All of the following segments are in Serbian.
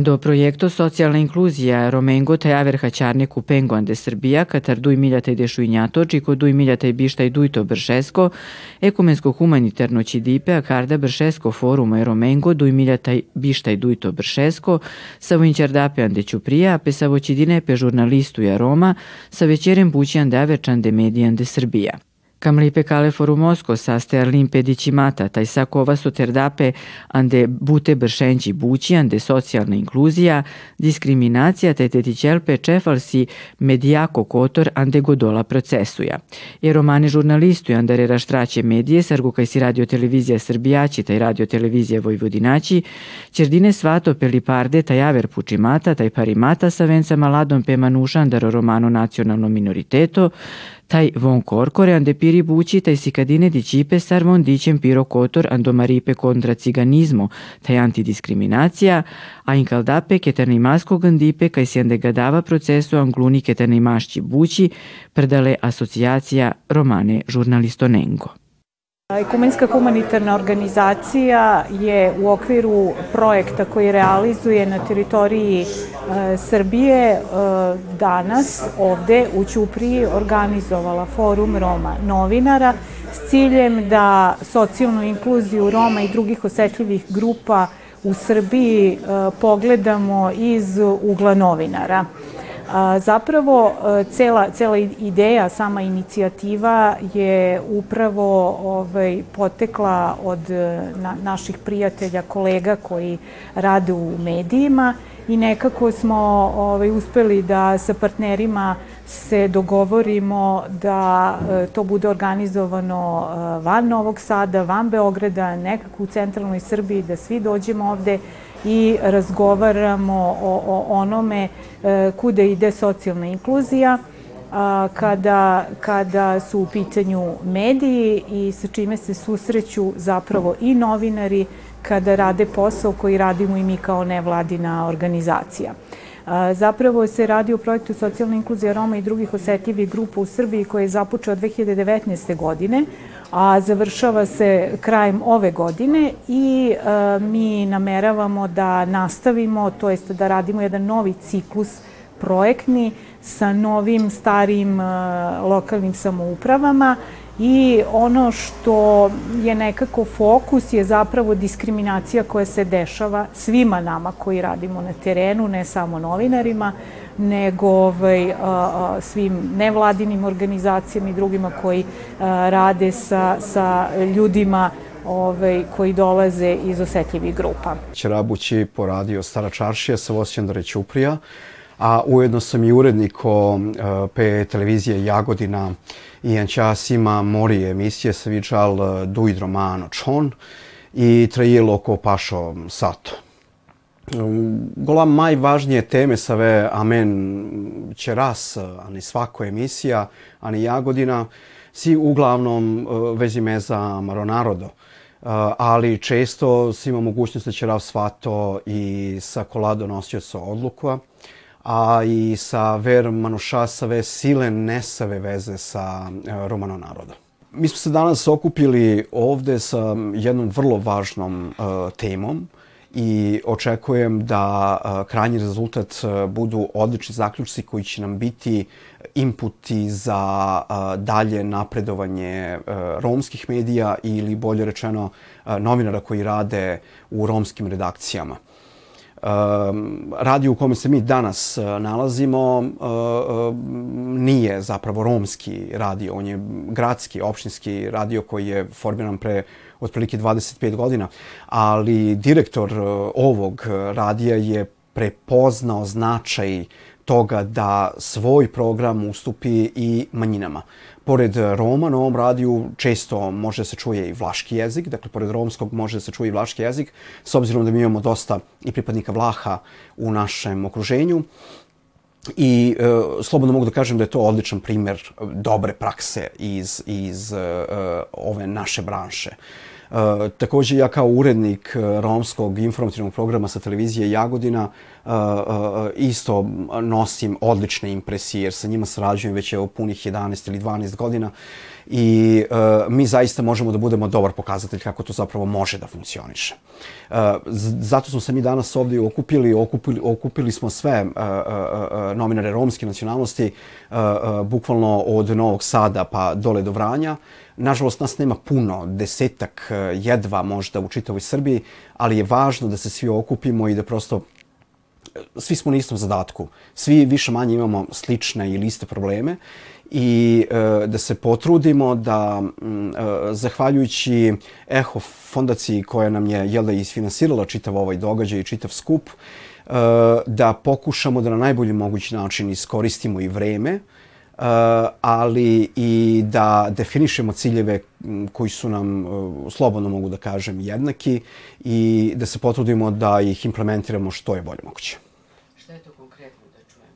Ando projekto socijalna inkluzija Romengo taj aver haćarne kupengo ande Srbija, katar duj miljata i dešuinjato, čiko duj miljata i bišta i dujto bršesko, ekumensko humanitarno čidipe, a karda bršesko foruma i Romengo, duj miljata i bišta i dujto bršesko, sa voinčardape ande Ćuprija, pe sa voćidine pe žurnalistu i aroma, sa večerem bući ande averčande medija ande Srbija. Camlipe cale forumosco saste limpe dicimata, taj sakova soterdape ande bute bršenđi bući, ande socijalna inkluzija, diskriminacija te tetićelpe čefalsi medijako kotor ande godola procesuja. I romane žurnalistu andare raštraće medije, sargu kaj si radio televizija Srbijaći, taj radio televizija Vojvodinaći, čerdine svato peliparde taj aver pučimata, taj parimata sa venca maladom pe manuša andaro romano nacionalno minoriteto, taj corcore ande piri bući taj sikadine di cipe sar von dicem piro kotor ando maripe kontra ciganizmo taj antidiskriminacija, a in caldape keterne masko gandipe kaj si ande gadava procesu angluni keterne mašći bući predale asocijacija Romane Žurnalistonengo. Ekumenska humanitarna organizacija je u okviru projekta koji realizuje na teritoriji e, Srbije e, danas ovde u Ćupriji organizovala forum Roma novinara s ciljem da socijalnu inkluziju Roma i drugih osetljivih grupa u Srbiji e, pogledamo iz ugla novinara. Zapravo, e, cela, cela ideja, sama inicijativa je upravo ovaj, potekla od e, na, naših prijatelja, kolega koji rade u medijima i nekako smo ovaj, uspeli da sa partnerima se dogovorimo da e, to bude organizovano van Novog Sada, van Beograda, nekako u centralnoj Srbiji, da svi dođemo ovde i razgovaramo o, o onome e, kuda ide socijalna inkluzija, kada, kada su u pitanju mediji i sa čime se susreću zapravo i novinari kada rade posao koji radimo i mi kao nevladina organizacija. Zapravo se radi o projektu socijalne inkluzije Roma i drugih osetljivih grupa u Srbiji koji je započeo 2019. godine, a završava se krajem ove godine i e, mi nameravamo da nastavimo, to jest da radimo jedan novi ciklus projektni sa novim, starim e, lokalnim samoupravama i ono što je nekako fokus je zapravo diskriminacija koja se dešava svima nama koji radimo na terenu, ne samo novinarima, nego ovaj, a, svim nevladinim organizacijama i drugima koji a, rade sa, sa ljudima ovaj, koji dolaze iz osetljivih grupa. Ćerabući poradio Stara čaršija sa Vosjandare Ćuprija, a ujedno sam i urednik o pe televizije Jagodina i čas ima mori emisije sa vičal duid romano čon i trajilo oko pašo sato. Gola najvažnije teme sa ve amen će raz, ani svako emisija, ani Jagodina, si uglavnom vezi me za Maronarodo. ali često si ima mogućnost da će raz svato i sa kolado nosio sa odlukova a i sa ver Manušasave sile nesave veze sa e, Romano naroda. Mi smo se danas okupili ovde sa jednom vrlo važnom uh, temom i očekujem da uh, krajnji rezultat budu odlični zaključci koji će nam biti inputi za dalje napredovanje romskih medija ili bolje rečeno novinara koji rade u romskim redakcijama. Ehm, radio u kome se mi danas e, nalazimo e, e, nije zapravo romski radio, on je gradski, opštinski radio koji je formiran pre otprilike 25 godina, ali direktor ovog radija je prepoznao značaj toga da svoj program ustupi i manjinama pored Roma na ovom radiju često može se čuje i vlaški jezik, dakle pored romskog može se čuje i vlaški jezik, s obzirom da mi imamo dosta i pripadnika Vlaha u našem okruženju. I e, slobodno mogu da kažem da je to odličan primer dobre prakse iz, iz e, ove naše branše. E, takođe ja kao urednik e, romskog informativnog programa sa televizije Jagodina e, isto nosim odlične impresije jer sa njima sarađujem već evo punih 11 ili 12 godina i mi zaista možemo da budemo dobar pokazatelj kako to zapravo može da funkcioniše. zato smo se mi danas ovdje okupili, okupili, okupili smo sve nominare romske nacionalnosti, bukvalno od Novog Sada pa dole do Vranja, Nažalost, nas nema puno, desetak e, jedva možda u čitavoj Srbiji, ali je važno da se svi okupimo i da prosto e, svi smo na istom zadatku. Svi više manje imamo slične ili iste probleme i e, da se potrudimo da e, zahvaljujući Eho fondaciji koja nam je jel da isfinansirala čitav ovaj događaj i čitav skup, e, da pokušamo da na najbolji mogući način iskoristimo i vreme, ali i da definišemo ciljeve koji su nam, uh, slobodno mogu da kažem, jednaki i da se potrudimo da ih implementiramo što je bolje moguće. Šta je to konkretno da čujem?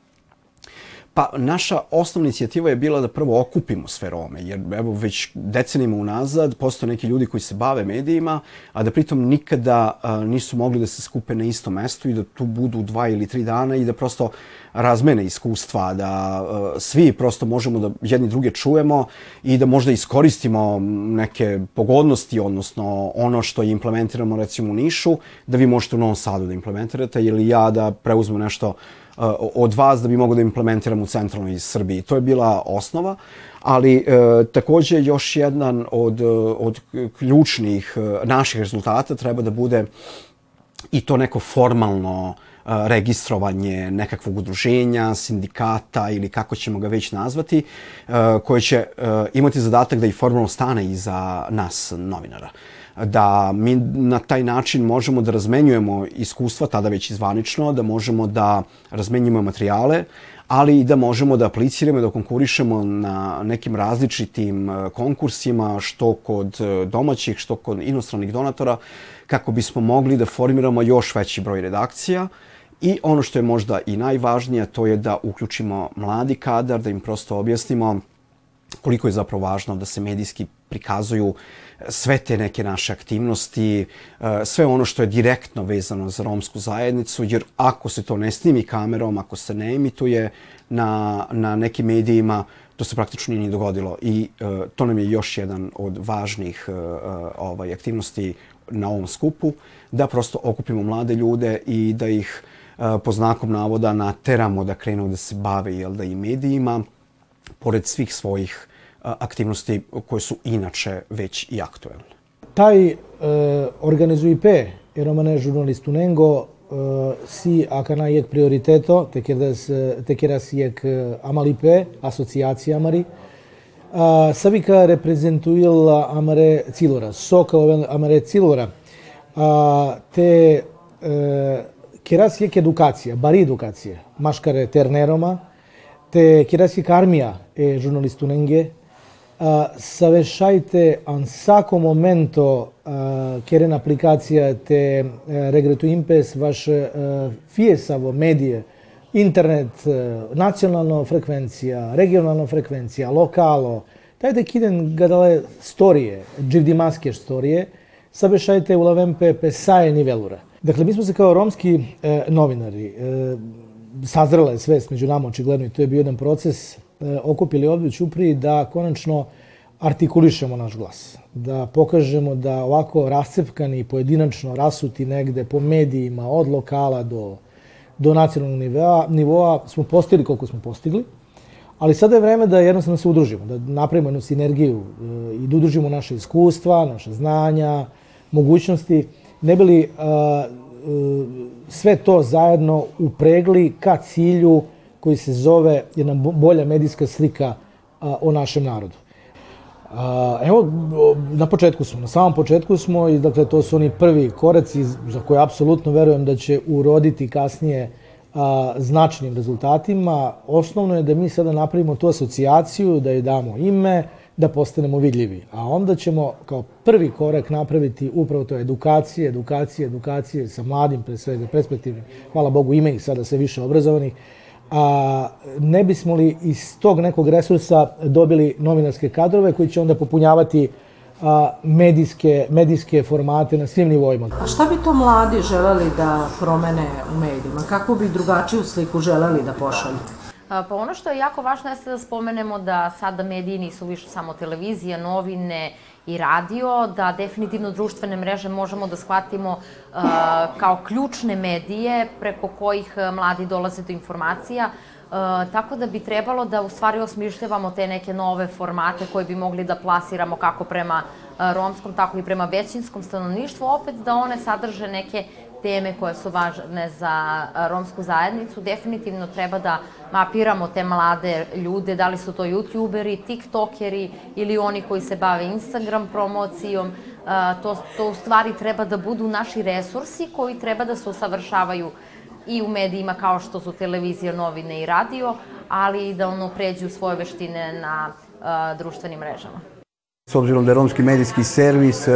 Pa naša osnovna inicijativa je bila da prvo okupimo sve Rome, jer evo već decenima unazad postoje neki ljudi koji se bave medijima, a da pritom nikada a, nisu mogli da se skupe na istom mestu i da tu budu dva ili tri dana i da prosto razmene iskustva, da uh, svi prosto možemo da jedni druge čujemo i da možda iskoristimo neke pogodnosti, odnosno ono što implementiramo recimo u Nišu, da vi možete u Novom Sadu da implementirate ili ja da preuzmem nešto od vas da bi mogo da implementiram u centralnoj Srbiji. To je bila osnova, ali uh, takođe još jedan od, uh, od ključnih naših rezultata treba da bude i to neko formalno registrovanje nekakvog udruženja, sindikata ili kako ćemo ga već nazvati, koje će imati zadatak da i formalno stane iza nas, novinara da mi na taj način možemo da razmenjujemo iskustva, tada već izvanično, da možemo da razmenjujemo materijale, ali i da možemo da apliciramo da konkurišemo na nekim različitim konkursima, što kod domaćih, što kod inostranih donatora, kako bismo mogli da formiramo još veći broj redakcija, I ono što je možda i najvažnije, to je da uključimo mladi kadar, da im prosto objasnimo koliko je zapravo važno da se medijski prikazuju sve te neke naše aktivnosti, e, sve ono što je direktno vezano za romsku zajednicu, jer ako se to ne snimi kamerom, ako se ne emituje na, na nekim medijima, to se praktično nije ni dogodilo. I uh, to nam je još jedan od važnih uh, ovaj, aktivnosti na ovom skupu, da prosto okupimo mlade ljude i da ih po znakom navoda nateramo da krenu da se bave jel da, i medijima, pored svih svojih активности кои су иначе веќе и актуелни. Тај е, организуипе еромане журналисту ненго си акана јек приоритето, текера си јек амалипе, асоциација амари, са вика репрезентуила амаре цилора, сока амаре цилора, те керас јек едукација, бари едукација, машкаре тернерома, те керас јек армија е журналисту ненге, журналистуненге, savešajte an sako momento keren aplikacija te regretu impes vaš fiesavo medije, internet, nacionalna frekvencija, regionalna frekvencija, lokalo, tajde kiden gadale storije, dživdimaske storije, savešajte ulavempe pesaje nivelura. Dakle, mi smo se kao romski e, novinari, e, sazrela je svest među nama očigledno i to je bio jedan proces, e, okupili ovdje u Ćupriji da konačno artikulišemo naš glas. Da pokažemo da ovako rascepkani, pojedinačno rasuti negde po medijima od lokala do, do nacionalnog nivoa, nivoa smo postigli koliko smo postigli. Ali sada je vreme da jednostavno se udružimo, da napravimo jednu sinergiju e, i da udružimo naše iskustva, naše znanja, mogućnosti ne bili uh, uh, sve to zajedno upregli ka cilju koji se zove jedna bolja medijska slika uh, o našem narodu. Evo, na početku smo, na samom početku smo i dakle to su oni prvi koraci za koje apsolutno verujem da će uroditi kasnije a, značajnim rezultatima. Osnovno je da mi sada napravimo tu asocijaciju, da joj damo ime, da postanemo vidljivi. A onda ćemo kao prvi korak napraviti upravo to edukacije, edukacije, edukacije sa mladim, pre svega perspektivnim. Hvala Bogu, ima ih sada sve više obrazovanih. A ne bismo li iz tog nekog resursa dobili novinarske kadrove koji će onda popunjavati a, medijske, medijske formate na svim nivoima. A šta bi to mladi želeli da promene u medijima? Kako bi drugačiju sliku želeli da pošalju? Pa ono što je jako važno jeste da spomenemo da sada mediji nisu više samo televizija, novine i radio, da definitivno društvene mreže možemo da shvatimo uh, kao ključne medije preko kojih mladi dolaze do informacija, Uh, tako da bi trebalo da u stvari osmišljavamo te neke nove formate koje bi mogli da plasiramo kako prema uh, romskom, tako i prema većinskom stanovništvu, opet da one sadrže neke teme koje su važne za romsku zajednicu, definitivno treba da mapiramo te mlade ljude, da li su to youtuberi, tiktokeri ili oni koji se bave Instagram promocijom, to, to u stvari treba da budu naši resursi koji treba da se usavršavaju i u medijima kao što su televizija, novine i radio, ali i da ono pređu svoje veštine na društvenim mrežama. S obzirom da je Romski medijski servis e,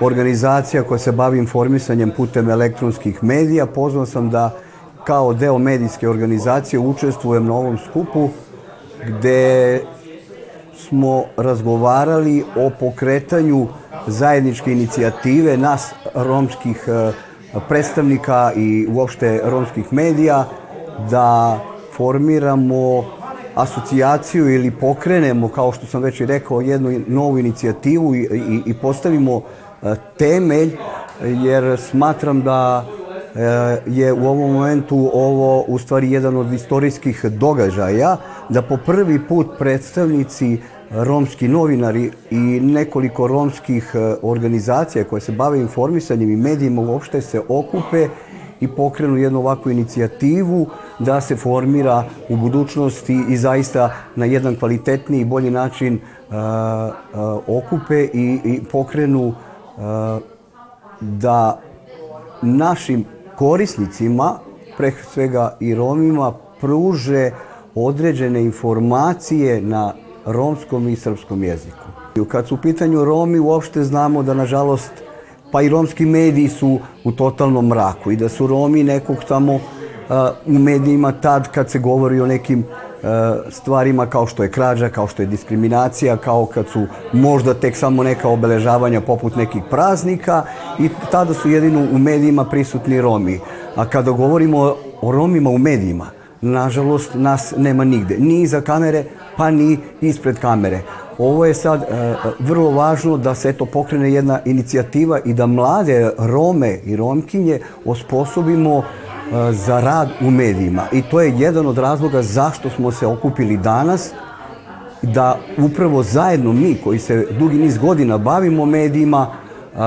organizacija koja se bavi informisanjem putem elektronskih medija, pozvan sam da kao deo medijske organizacije učestvujem na ovom skupu gde smo razgovarali o pokretanju zajedničke inicijative nas romskih e, predstavnika i uopšte romskih medija da formiramo asocijaciju ili pokrenemo, kao što sam već i rekao, jednu novu inicijativu i, i, i postavimo temelj, jer smatram da e, je u ovom momentu ovo u stvari jedan od istorijskih događaja, da po prvi put predstavnici romski novinari i nekoliko romskih e, organizacija koje se bave informisanjem i medijima uopšte se okupe i pokrenu jednu ovakvu inicijativu da se formira u budućnosti i zaista na jedan kvalitetniji i bolji način uh, uh, okupe i, i pokrenu da našim korisnicima, pre svega i Romima, pruže određene informacije na romskom i srpskom jeziku. Kad su u pitanju Romi, uopšte znamo da, nažalost, pa i romski mediji su u totalnom mraku i da su Romi nekog tamo u medijima tad kad se govori o nekim stvarima kao što je krađa, kao što je diskriminacija, kao kad su možda tek samo neka obeležavanja poput nekih praznika i tada su jedino u medijima prisutni Romi. A kada govorimo o Romima u medijima, nažalost nas nema nigde, ni iza kamere, pa ni ispred kamere. Ovo je sad e, vrlo važno da se to pokrene jedna inicijativa i da mlade Rome i Romkinje osposobimo za rad u medijima. I to je jedan od razloga zašto smo se okupili danas, da upravo zajedno mi koji se dugi niz godina bavimo medijima, e,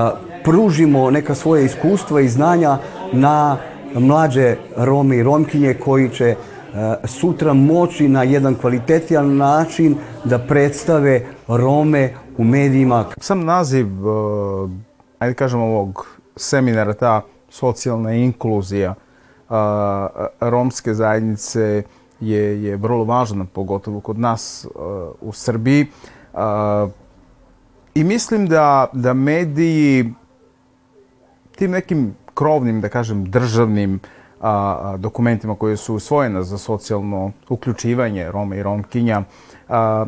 pružimo neka svoje iskustva i znanja na mlađe Rome i Romkinje koji će E, sutra moći na jedan kvalitetijan način da predstave Rome u medijima. Sam naziv, e, ajde kažem ovog seminara, ta socijalna inkluzija e, romske zajednice je, je vrlo važna, pogotovo kod nas u Srbiji. I mislim da, da mediji tim nekim krovnim, da kažem, državnim a, dokumentima koje su usvojena za socijalno uključivanje Roma i Romkinja, a,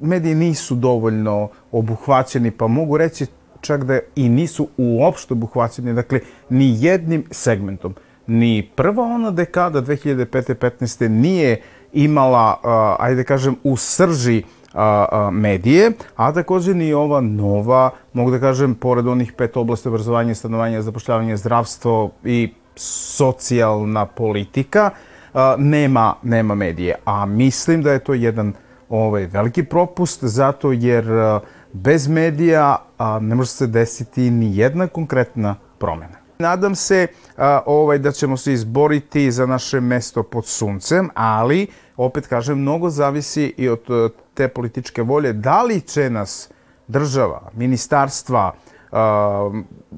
mediji nisu dovoljno obuhvaćeni, pa mogu reći čak da i nisu uopšte obuhvaćeni, dakle, ni jednim segmentom. Ni prva ona dekada 2005-15. nije imala, a, ajde da kažem, u srži a, a, medije, a takođe ni ova nova, mogu da kažem, pored onih pet oblasti obrazovanja, stanovanja, zapošljavanja, zdravstvo i socijalna politika, nema, nema medije. A mislim da je to jedan ovaj, veliki propust, zato jer bez medija ne može se desiti ni jedna konkretna promena. Nadam se ovaj, da ćemo se izboriti za naše mesto pod suncem, ali, opet kažem, mnogo zavisi i od te političke volje. Da li će nas država, ministarstva,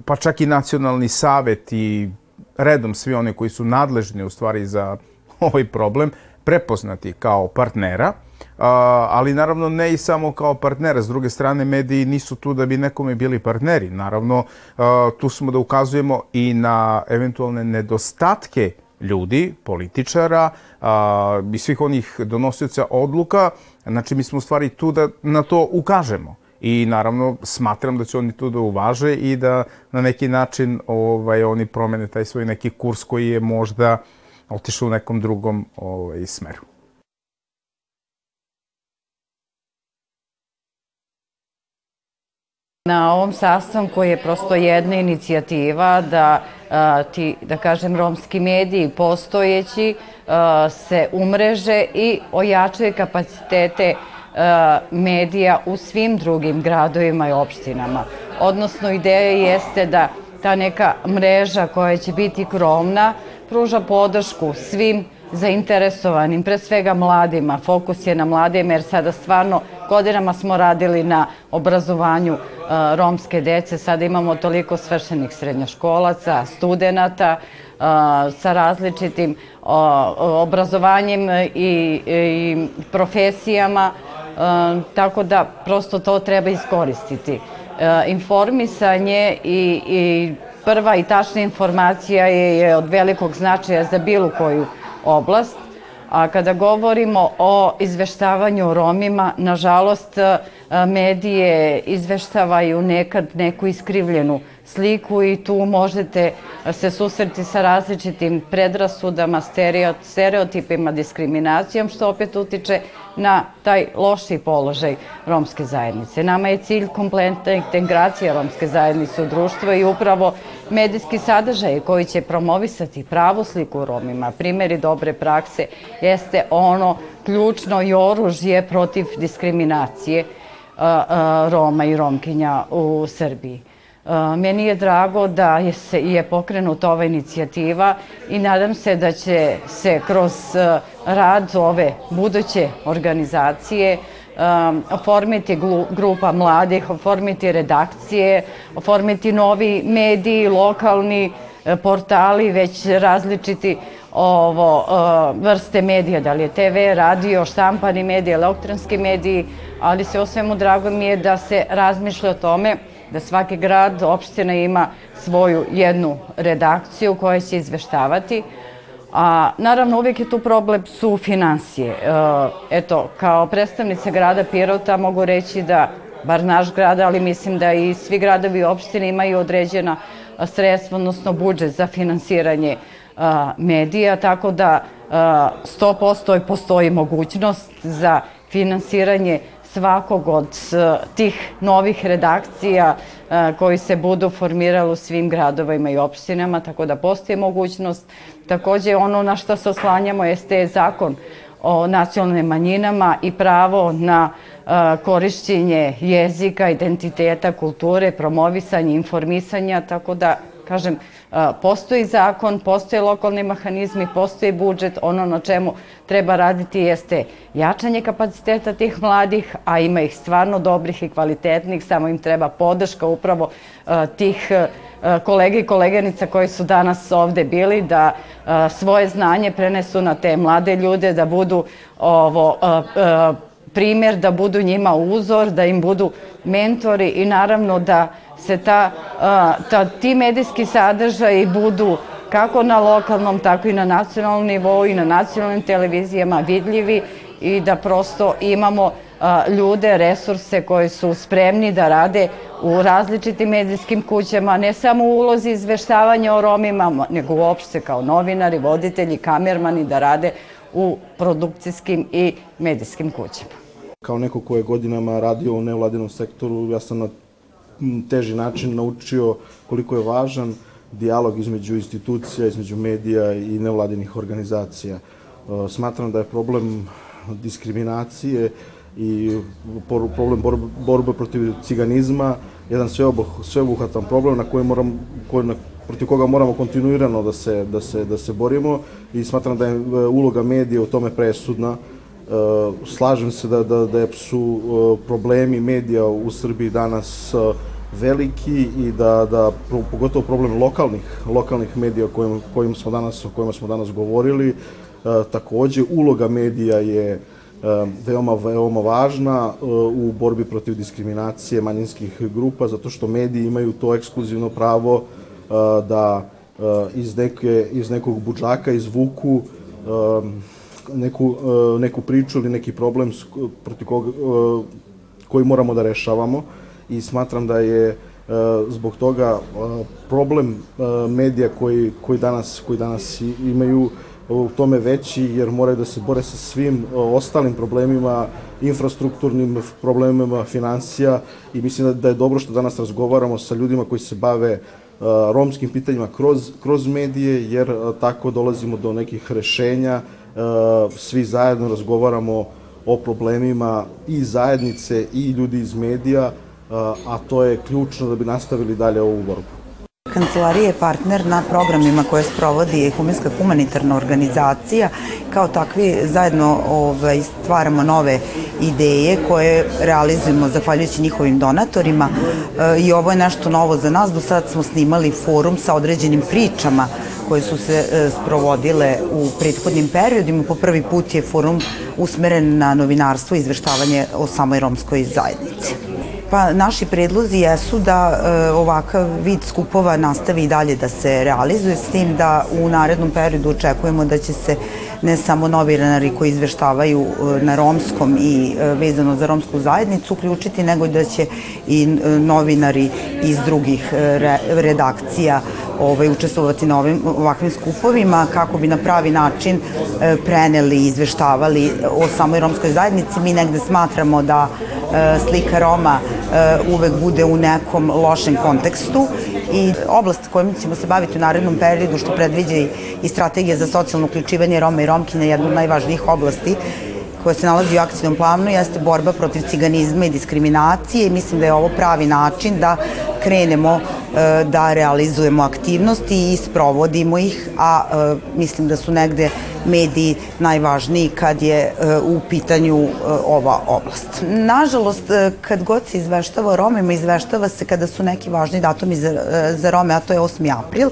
pa čak i nacionalni savet i redom svi oni koji su nadležni u stvari za ovaj problem prepoznati kao partnera, ali naravno ne i samo kao partnera. S druge strane, mediji nisu tu da bi nekome bili partneri. Naravno, tu smo da ukazujemo i na eventualne nedostatke ljudi, političara i svih onih donosioca odluka. Znači, mi smo u stvari tu da na to ukažemo I naravno smatram da će oni to da uvaže i da na neki način ovaj, oni promene taj svoj neki kurs koji je možda otišao u nekom drugom ovaj, smeru. Na ovom sastanku je prosto jedna inicijativa da a, ti, da kažem, romski mediji postojeći a, se umreže i ojačaju kapacitete a, medija u svim drugim gradovima i opštinama. Odnosno, ideja jeste da ta neka mreža koja će biti krovna pruža podršku svim zainteresovanim, pre svega mladima, fokus je na mladima jer sada stvarno godinama smo radili na obrazovanju uh, romske dece, sada imamo toliko svršenih srednjoškolaca, studenta uh, sa različitim obrazovanjem i, i profesijama, tako da prosto to treba iskoristiti. Informisanje i, i prva i tačna informacija je, je od velikog značaja za bilo koju oblast. A kada govorimo o izveštavanju o Romima, nažalost, medije izveštavaju nekad neku iskrivljenu sliku i tu možete se susreti sa različitim predrasudama, stereotipima, diskriminacijom, što opet utiče na taj loši položaj romske zajednice. Nama je cilj kompletna integracija romske zajednice u društvo i upravo medijski sadržaj koji će promovisati pravu sliku Romima, primjeri dobre prakse, jeste ono ključno i oružje protiv diskriminacije Roma i Romkinja u Srbiji. Meni je drago da je, se, je pokrenuta ova inicijativa i nadam se da će se kroz rad ove buduće organizacije um, oformiti grupa mladih, oformiti redakcije, oformiti novi mediji, lokalni e, portali, već različiti ovo, uh, vrste medija, da li je TV, radio, štampani mediji, elektronski mediji, ali se o svemu drago mi je da se razmišlja o tome da svaki grad, opština ima svoju jednu redakciju koja će izveštavati. A naravno uvijek je tu problem su financije. E, eto, kao predstavnice grada Pirota mogu reći da, bar naš grad, ali mislim da i svi gradovi i opštine imaju određena sredstva, odnosno budžet za finansiranje medija, tako da 100% postoji mogućnost za finansiranje svakog od e, tih novih redakcija e, koji se budu formirali u svim gradovima i opštinama, tako da postoji mogućnost. Takođe, ono na što se oslanjamo jeste zakon o nacionalnim manjinama i pravo na e, korišćenje jezika, identiteta, kulture, promovisanje, informisanja, tako da, kažem, Postoji zakon, postoje lokalni mehanizmi, postoji budžet, ono na čemu treba raditi jeste jačanje kapaciteta tih mladih, a ima ih stvarno dobrih i kvalitetnih, samo im treba podrška upravo tih kolege i kolegenica koji su danas ovde bili, da svoje znanje prenesu na te mlade ljude, da budu ovo, primjer, da budu njima uzor, da im budu mentori i naravno da se ta, ta, ti medijski sadržaji budu kako na lokalnom, tako i na nacionalnom nivou i na nacionalnim televizijama vidljivi i da prosto imamo ljude, resurse koji su spremni da rade u različitim medijskim kućama, ne samo u ulozi izveštavanja o Romima, nego uopšte kao novinari, voditelji, kamermani da rade u produkcijskim i medijskim kućama. Kao neko ko je godinama radio u nevladinom sektoru, ja sam na teži način naučio koliko je važan dijalog između institucija, između medija i nevladinih organizacija. E, smatram da je problem diskriminacije i problem borbe protiv ciganizma jedan sveobuhvatan problem na koji moram, koji, na, protiv koga moramo kontinuirano da se, da, se, da se borimo i smatram da je e, uloga medija u tome presudna. E, slažem se da, da, da su problemi medija u Srbiji danas veliki i da, da pogotovo problem lokalnih, lokalnih medija kojim, kojim smo danas, o kojima smo danas govorili, takođe uloga medija je veoma, veoma važna u borbi protiv diskriminacije manjinskih grupa, zato što mediji imaju to ekskluzivno pravo da iz, neke, iz nekog budžaka izvuku neku, neku priču ili neki problem protiv koga, koji moramo da rešavamo i smatram da je zbog toga problem medija koji, koji, danas, koji danas imaju u tome veći jer moraju da se bore sa svim ostalim problemima, infrastrukturnim problemima, financija i mislim da, da je dobro što danas razgovaramo sa ljudima koji se bave romskim pitanjima kroz, kroz medije, jer tako dolazimo do nekih rešenja, svi zajedno razgovaramo o problemima i zajednice i ljudi iz medija, a to je ključno da bi nastavili dalje ovu borbu. Kancelarija je partner na programima koje sprovodi Ekumenska humanitarna organizacija. Kao takvi zajedno ovaj, stvaramo nove ideje koje realizujemo zahvaljujući njihovim donatorima e, i ovo je nešto novo za nas. Do sad smo snimali forum sa određenim pričama koje su se e, sprovodile u prethodnim periodima. Po prvi put je forum usmeren na novinarstvo i izveštavanje o samoj romskoj zajednici. Pa naši predlozi jesu da e, ovakav vid skupova nastavi i dalje da se realizuje, s tim da u narednom periodu očekujemo da će se ne samo novinari koji izveštavaju e, na romskom i e, vezano za romsku zajednicu uključiti, nego da će i e, novinari iz drugih re, redakcija ovaj, učestvovati na ovim, ovakvim skupovima kako bi na pravi način e, preneli i izveštavali o samoj romskoj zajednici. Mi negde smatramo da e, slika Roma e, uvek bude u nekom lošem kontekstu i oblast kojom ćemo se baviti u narednom periodu što predviđa i strategija za socijalno uključivanje Roma i Romkina jedna od najvažnijih oblasti koja se nalazi u akcijnom planu jeste borba protiv ciganizma i diskriminacije i mislim da je ovo pravi način da krenemo e, da realizujemo aktivnosti i sprovodimo ih, a e, mislim da su negde mediji najvažniji kad je e, u pitanju ova oblast. Nažalost, kad god se izveštava o Romima, izveštava se kada su neki važni datumi za, za Rome, a to je 8. april,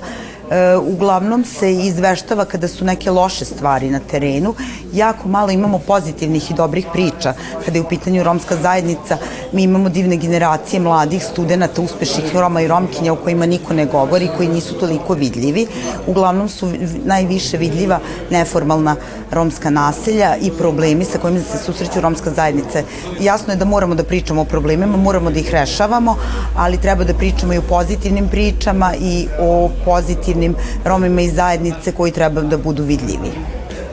uglavnom se izveštava kada su neke loše stvari na terenu. Jako malo imamo pozitivnih i dobrih priča. Kada je u pitanju romska zajednica, mi imamo divne generacije mladih studenta, uspešnih Roma i Romkinja o kojima niko ne govori, koji nisu toliko vidljivi. Uglavnom su najviše vidljiva neformalna romska naselja i problemi sa kojima se susreću romska zajednica. Jasno je da moramo da pričamo o problemima, moramo da ih rešavamo, ali treba da pričamo i o pozitivnim pričama i o pozitivnim pozitivnim Romima iz zajednice koji treba da budu vidljivi.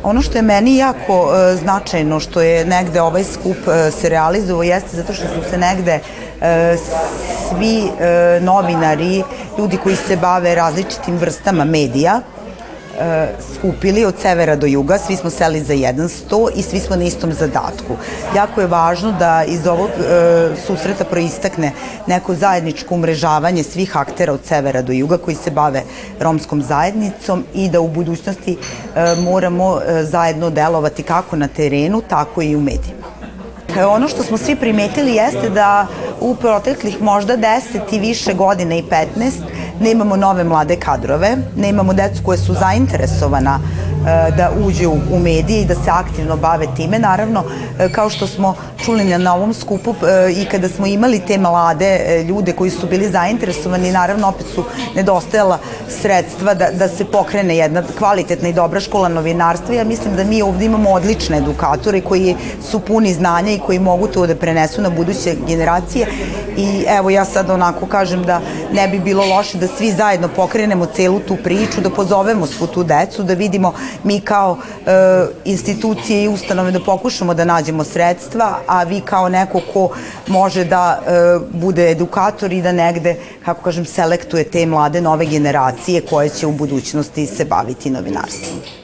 Ono što je meni jako e, značajno što je negde ovaj skup e, se realizovao jeste zato što su se negde e, svi e, novinari, ljudi koji se bave različitim vrstama medija, skupili od severa do juga, svi smo seli za jedan sto i svi smo na istom zadatku. Jako je važno da iz ovog e, susreta proistakne neko zajedničko umrežavanje svih aktera od severa do juga koji se bave romskom zajednicom i da u budućnosti e, moramo e, zajedno delovati kako na terenu, tako i u medijima. E, ono što smo svi primetili jeste da u proteklih možda 10 i više godina i 15 nemamo nove mlade kadrove, nemamo decu koje su zainteresovana da uđe u medije i da se aktivno bave time. Naravno, e, kao što smo čuli na ovom skupu e, i kada smo imali te mlade ljude koji su bili zainteresovani, naravno opet su nedostajala sredstva da, da se pokrene jedna kvalitetna i dobra škola novinarstva. Ja mislim da mi ovde imamo odlične edukatore koji su puni znanja i koji mogu to da prenesu na buduće generacije i evo ja sad onako kažem da ne bi bilo loše da svi zajedno pokrenemo celu tu priču, da pozovemo svu tu decu, da vidimo mi kao e, institucije i ustanove da pokušamo da nađemo sredstva, a vi kao neko ko može da e, bude edukator i da negde, kako kažem, selektuje te mlade nove generacije koje će u budućnosti se baviti novinarstvom.